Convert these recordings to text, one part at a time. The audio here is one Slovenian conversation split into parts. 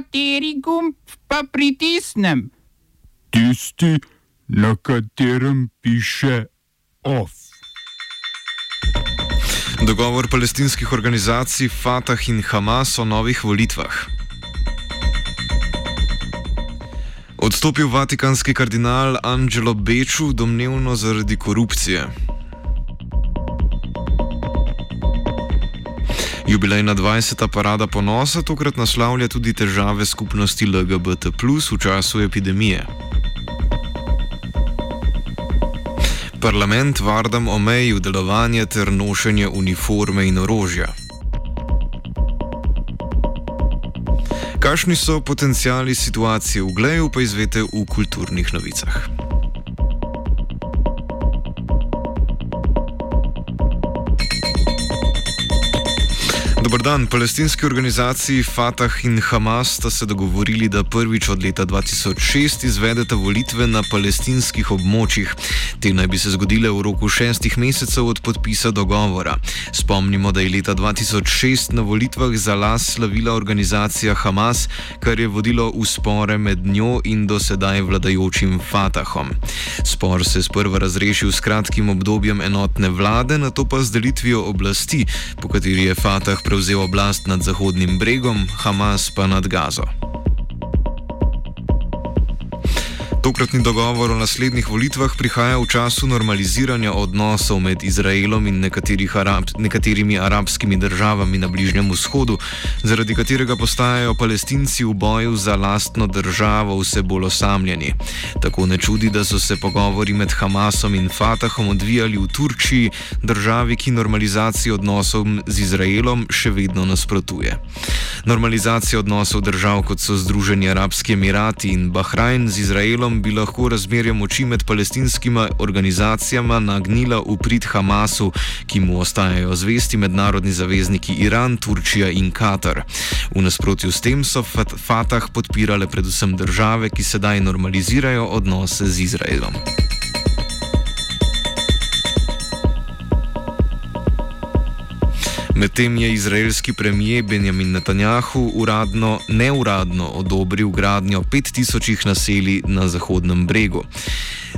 Kateri gumb pa pritisnem? Tisti, na katerem piše OF. Dogovor palestinskih organizacij Fatah in Hamas o novih volitvah. Odstopil vatikanski kardinal Angelo Beču domnevno zaradi korupcije. Jubilejna 20. parada ponosa tokrat naslavlja tudi težave skupnosti LGBT v času epidemije. Parlament vardam omejil delovanje ter nošenje uniforme in orožja. Kakšni so potencijali situacije v Gleju, pa izvete v kulturnih novicah. Dobr dan. Palestinski organizaciji Fatah in Hamas sta se dogovorili, da prvič od leta 2006 izvedeta volitve na palestinskih območjih. Te naj bi se zgodile v roku šestih mesecev od podpisa dogovora. Spomnimo, da je leta 2006 na volitvah za las slavila organizacija Hamas, kar je vodilo v spore med njo in dosedaj vladajočim Fatahom. Spor se je sprva razrešil s kratkim obdobjem enotne vlade, na to pa z delitvijo oblasti, po kateri je Fatah prevzel oblast nad Zahodnim bregom, Hamas pa nad Gazo. Tokratni dogovor o naslednjih volitvah prihaja v času normaliziranja odnosov med Izraelom in arab, nekaterimi arabskimi državami na Bližnjem vzhodu, zaradi katerega postajajo palestinci v boju za lastno državo vse bolj osamljeni. Tako ne čudi, da so se pogovori med Hamasom in Fatahom odvijali v Turčiji, državi, ki normalizaciji odnosov z Izraelom še vedno nasprotuje. Normalizacija odnosov držav kot so Združeni arabski emirati in Bahrajn z Izraelom Izraelom bi lahko razmerje moči med palestinskimi organizacijama nagnila v prid Hamasu, ki mu ostajajo zvesti mednarodni zavezniki Iran, Turčija in Katar. V nasprotju s tem so Fatah podpirale predvsem države, ki sedaj normalizirajo odnose z Izraelom. Medtem je izraelski premijer Benjamin Netanjahu uradno, neuradno odobril gradnjo 5000 naselij na Zahodnem bregu.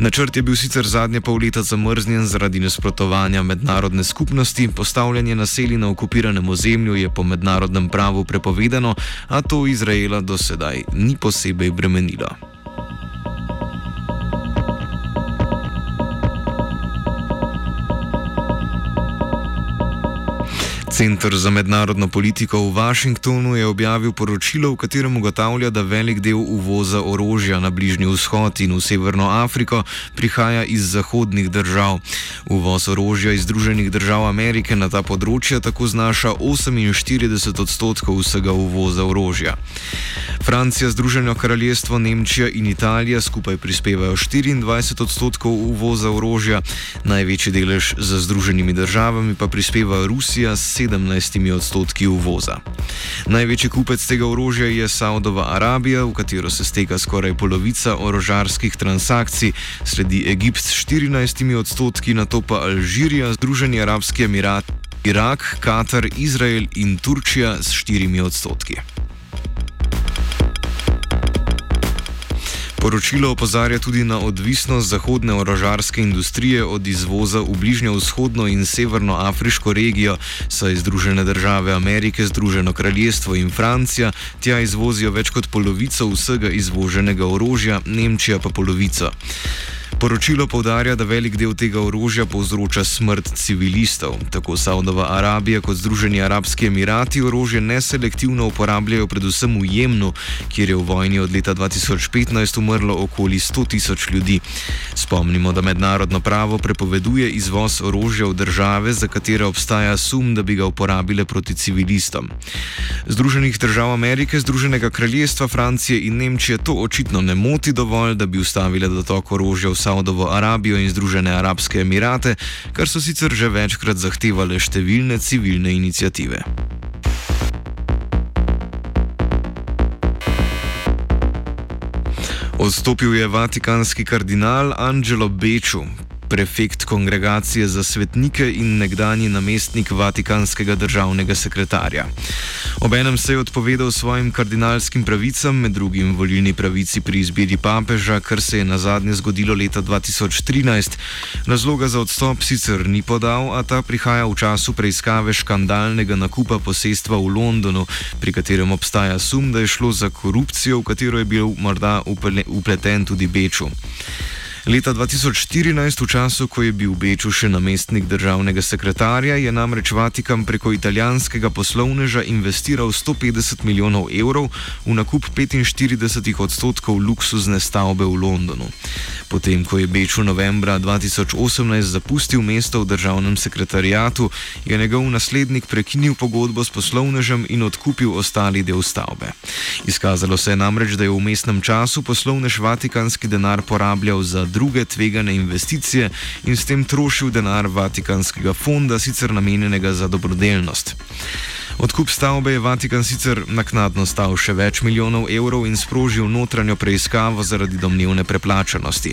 Načrt je bil sicer zadnje pol leta zamrznjen zaradi nasprotovanja mednarodne skupnosti, postavljanje naselij na okupiranem ozemlju je po mednarodnem pravu prepovedano, a to Izraela do sedaj ni posebej bremenilo. Centr za mednarodno politiko v Washingtonu je objavil poročilo, v katerem ugotavlja, da velik del uvoza orožja na Bližnji vzhod in v Severno Afriko prihaja iz zahodnih držav. Uvoz orožja iz Združenih držav Amerike na ta področja tako znaša 48 odstotkov vsega uvoza orožja. Francija, Združeno kraljestvo, Nemčija in Italija skupaj prispevajo 24 odstotkov uvoza orožja, največji delež za Združenimi državami pa prispeva Rusija s 17 odstotki uvoza. Največji kupec tega orožja je Saudova Arabija, v katero se steka skoraj polovica orožarskih transakcij, sledi Egipt s 14 odstotki, na to pa Alžirija, Združeni arabski emirati, Irak, Katar, Izrael in Turčija s 4 odstotki. Poročilo opozarja tudi na odvisnost zahodne orožarske industrije od izvoza v bližnjo vzhodno in severno afriško regijo, saj Združene države Amerike, Združeno kraljestvo in Francija tja izvozijo več kot polovico vsega izvoženega orožja, Nemčija pa polovico. Poročilo povdarja, da velik del tega orožja povzroča smrt civilistov. Tako Saudova Arabija kot Združeni arabski emirati orožje neselektivno uporabljajo predvsem v Jemnu, kjer je v vojni od leta 2015 umrlo okoli 100 tisoč ljudi. Spomnimo, da mednarodno pravo prepoveduje izvoz orožja v države, za katere obstaja sum, da bi ga uporabile proti civilistom. Združenih držav Amerike, Združenega kraljestva, Francije in Nemčije to očitno ne moti dovolj, da bi ustavile dotok orožja v Saudovo Arabijo in Združene arabske emirate, kar so sicer že večkrat zahtevale številne civilne inicijative. Odstopil je vatikanski kardinal Angelo Beču, prefekt kongregacije za svetnike in nekdani namestnik vatikanskega državnega sekretarja. Obenem se je odpovedal svojim kardinalskim pravicam, med drugim volilni pravici pri izbiri papeža, kar se je na zadnje zgodilo leta 2013. Razloga za odstop sicer ni podal, a ta prihaja v času preiskave škandalnega nakupa posestva v Londonu, pri katerem obstaja sum, da je šlo za korupcijo, v katero je bil morda upleten tudi Beču. Leta 2014, v času, ko je bil Beču še namestnik državnega sekretarja, je namreč Vatikan preko italijanskega poslovneža investiral 150 milijonov evrov v nakup 45 odstotkov luksuzne stavbe v Londonu. Potem, ko je Beču novembra 2018 zapustil mesto v državnem sekretarijatu, je njegov naslednik prekinil pogodbo s poslovnežem in odkupil ostali del stavbe. Izkazalo se je namreč, da je v mestnem času poslovnež vatikanski denar porabljal za druge tvegane investicije in s tem trošil denar Vatikanskega fonda, sicer namenjenega za dobrodelnost. Odkup stavbe je Vatikan sicer naknadno stal še več milijonov evrov in sprožil notranjo preiskavo zaradi domnevne preplačanosti.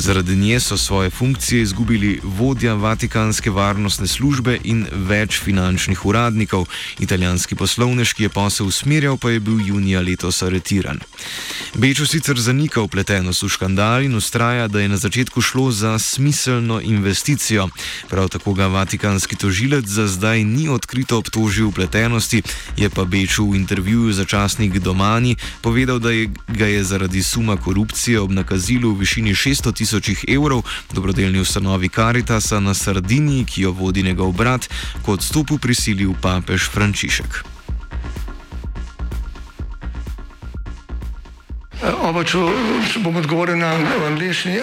Zaradi nje so svoje funkcije izgubili vodja Vatikanske varnostne službe in več finančnih uradnikov. Italijanski poslovnež, ki je posel usmerjal, pa je bil junija letos aretiran. Bečo sicer zanika upletenost v škandal in ustraja, da je na začetku šlo za smiselno investicijo. Prav tako ga vatikanski tožilec za zdaj ni odkrito obtožil upletenosti, je pa Beču v intervjuju za časnik Domani povedal, da je, ga je zaradi suma korupcije ob nakazilu v višini 600 tisočih evrov dobrodelni ustanovi Karitasa na Sardiniji, ki jo vodi njegov brat, kot odstopu prisilil papež Frančišek. Oba, če, če bom odgovoril na angliški.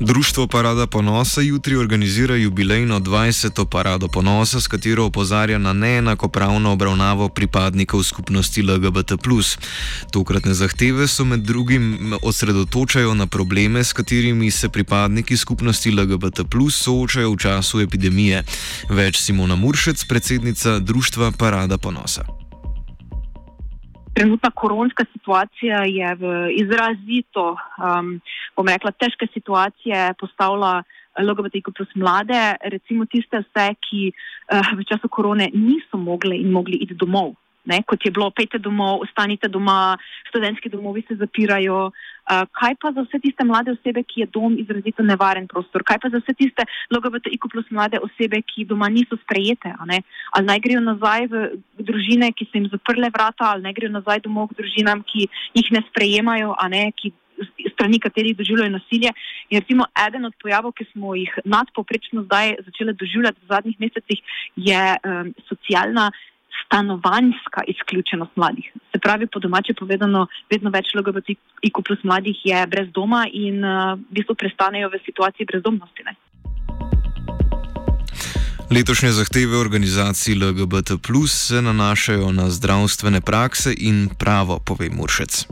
Društvo Parada Ponosa jutri organizira jubilejno 20. Parado Ponosa, s katero opozarja na neenakopravno obravnavo pripadnikov skupnosti LGBT. Tokratne zahteve so med drugim osredotočajo na probleme, s katerimi se pripadniki skupnosti LGBT soočajo v času epidemije. Več Simona Muršec, predsednica Društva Parada Ponosa trenutna koronska situacija je v izrazito, um, bom rekla, težke situacije postavila LGBTQ plus mlade, recimo tiste vse, ki uh, v času korone niso mogli in mogli iti domov ne, kot je bilo, pejte domov, ostanite doma, študentski domovi se zapirajo. Uh, kaj pa za vse tiste mlade osebe, ki je dom izrazito nevaren prostor? Kaj pa za vse tiste LGBTIQ plus mlade osebe, ki doma niso sprejete? Ali naj grejo nazaj v družine, ki so jim zaprle vrata, ali naj grejo nazaj domov k družinam, ki jih ne sprejemajo, ne, ki strani katerih doživljajo nasilje. In recimo eden od pojavov, ki smo jih nadpoprečno zdaj začeli doživljati v zadnjih mesecih, je um, socialna stanovanjska izključenost mladih. Se pravi, po domače povedano, vedno več LGBTIQ plus mladih je brez doma in uh, v bistvu prestanejo v situaciji brezdomnosti. Ne? Letošnje zahteve organizacij LGBT se nanašajo na zdravstvene prakse in pravo, pove Muršec.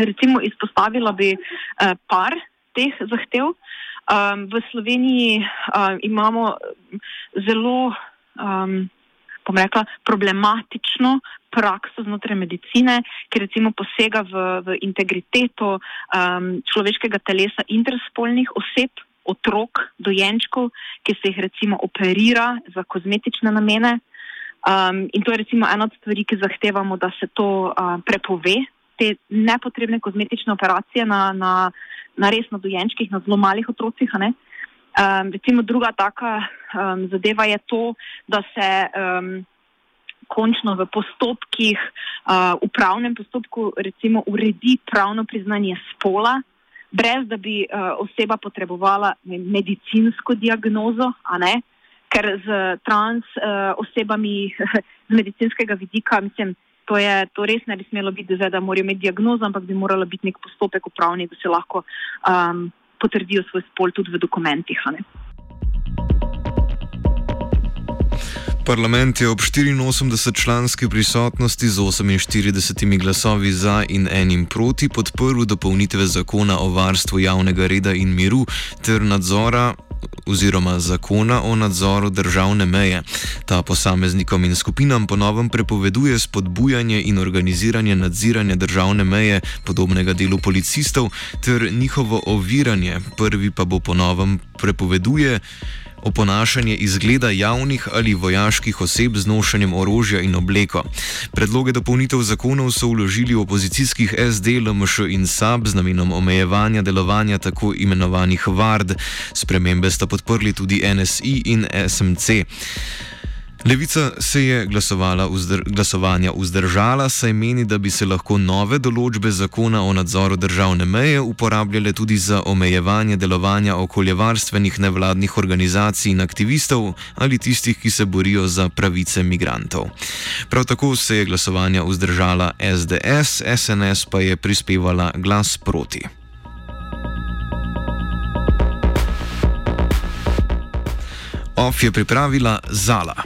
Recimo izpostavila bi uh, par teh zahtev. Um, v Sloveniji um, imamo zelo, um, bom rekla, problematično prakso znotraj medicine, ki recimo posega v, v integriteto um, človeškega telesa interspolnih oseb, otrok, dojenčkov, ki se jih recimo operira za kozmetične namene. Um, in to je recimo ena od stvari, ki zahtevamo, da se to uh, prepove, te nepotrebne kozmetične operacije na. na na res na dojenčkih, na zelo malih otrocih. Um, recimo druga taka um, zadeva je to, da se um, končno v postopkih, uh, v pravnem postopku, recimo uredi pravno priznanje spola, brez da bi uh, oseba potrebovala ne, medicinsko diagnozo, ker z trans uh, osebami z medicinskega vidika, mislim, to, je, to res ne bi smelo biti, da morajo imeti diagnozo, ampak bi moralo biti nek postopek upravni, da se lahko um, potrdijo svoj spol tudi v dokumentih. Parlament je ob 84-članski prisotnosti z 48 glasovi za in enim proti podprl dopolnitve zakona o varstvu javnega reda in miru ter nadzora oziroma zakona o nadzoru državne meje. Ta posameznikom in skupinam ponovem prepoveduje spodbujanje in organiziranje nadziranja državne meje, podobnega delu policistov, ter njihovo oviranje. Prvi pa bo ponovem prepoveduje oponašanje izgleda javnih ali vojaških oseb z nošenjem orožja in obleko. Predloge dopolnitev zakonov so vložili opozicijskih SD, LMŠ in SAB z namenom omejevanja delovanja tako imenovanih VARD. Spremembe sta podprli tudi NSI in SMC. Levica se je vzdr glasovanja vzdržala, saj meni, da bi se lahko nove določbe zakona o nadzoru državne meje uporabljale tudi za omejevanje delovanja okoljevarstvenih nevladnih organizacij in aktivistov ali tistih, ki se borijo za pravice migrantov. Prav tako se je glasovanja vzdržala SDS, SNS pa je prispevala glas proti. OF je pripravila Zala.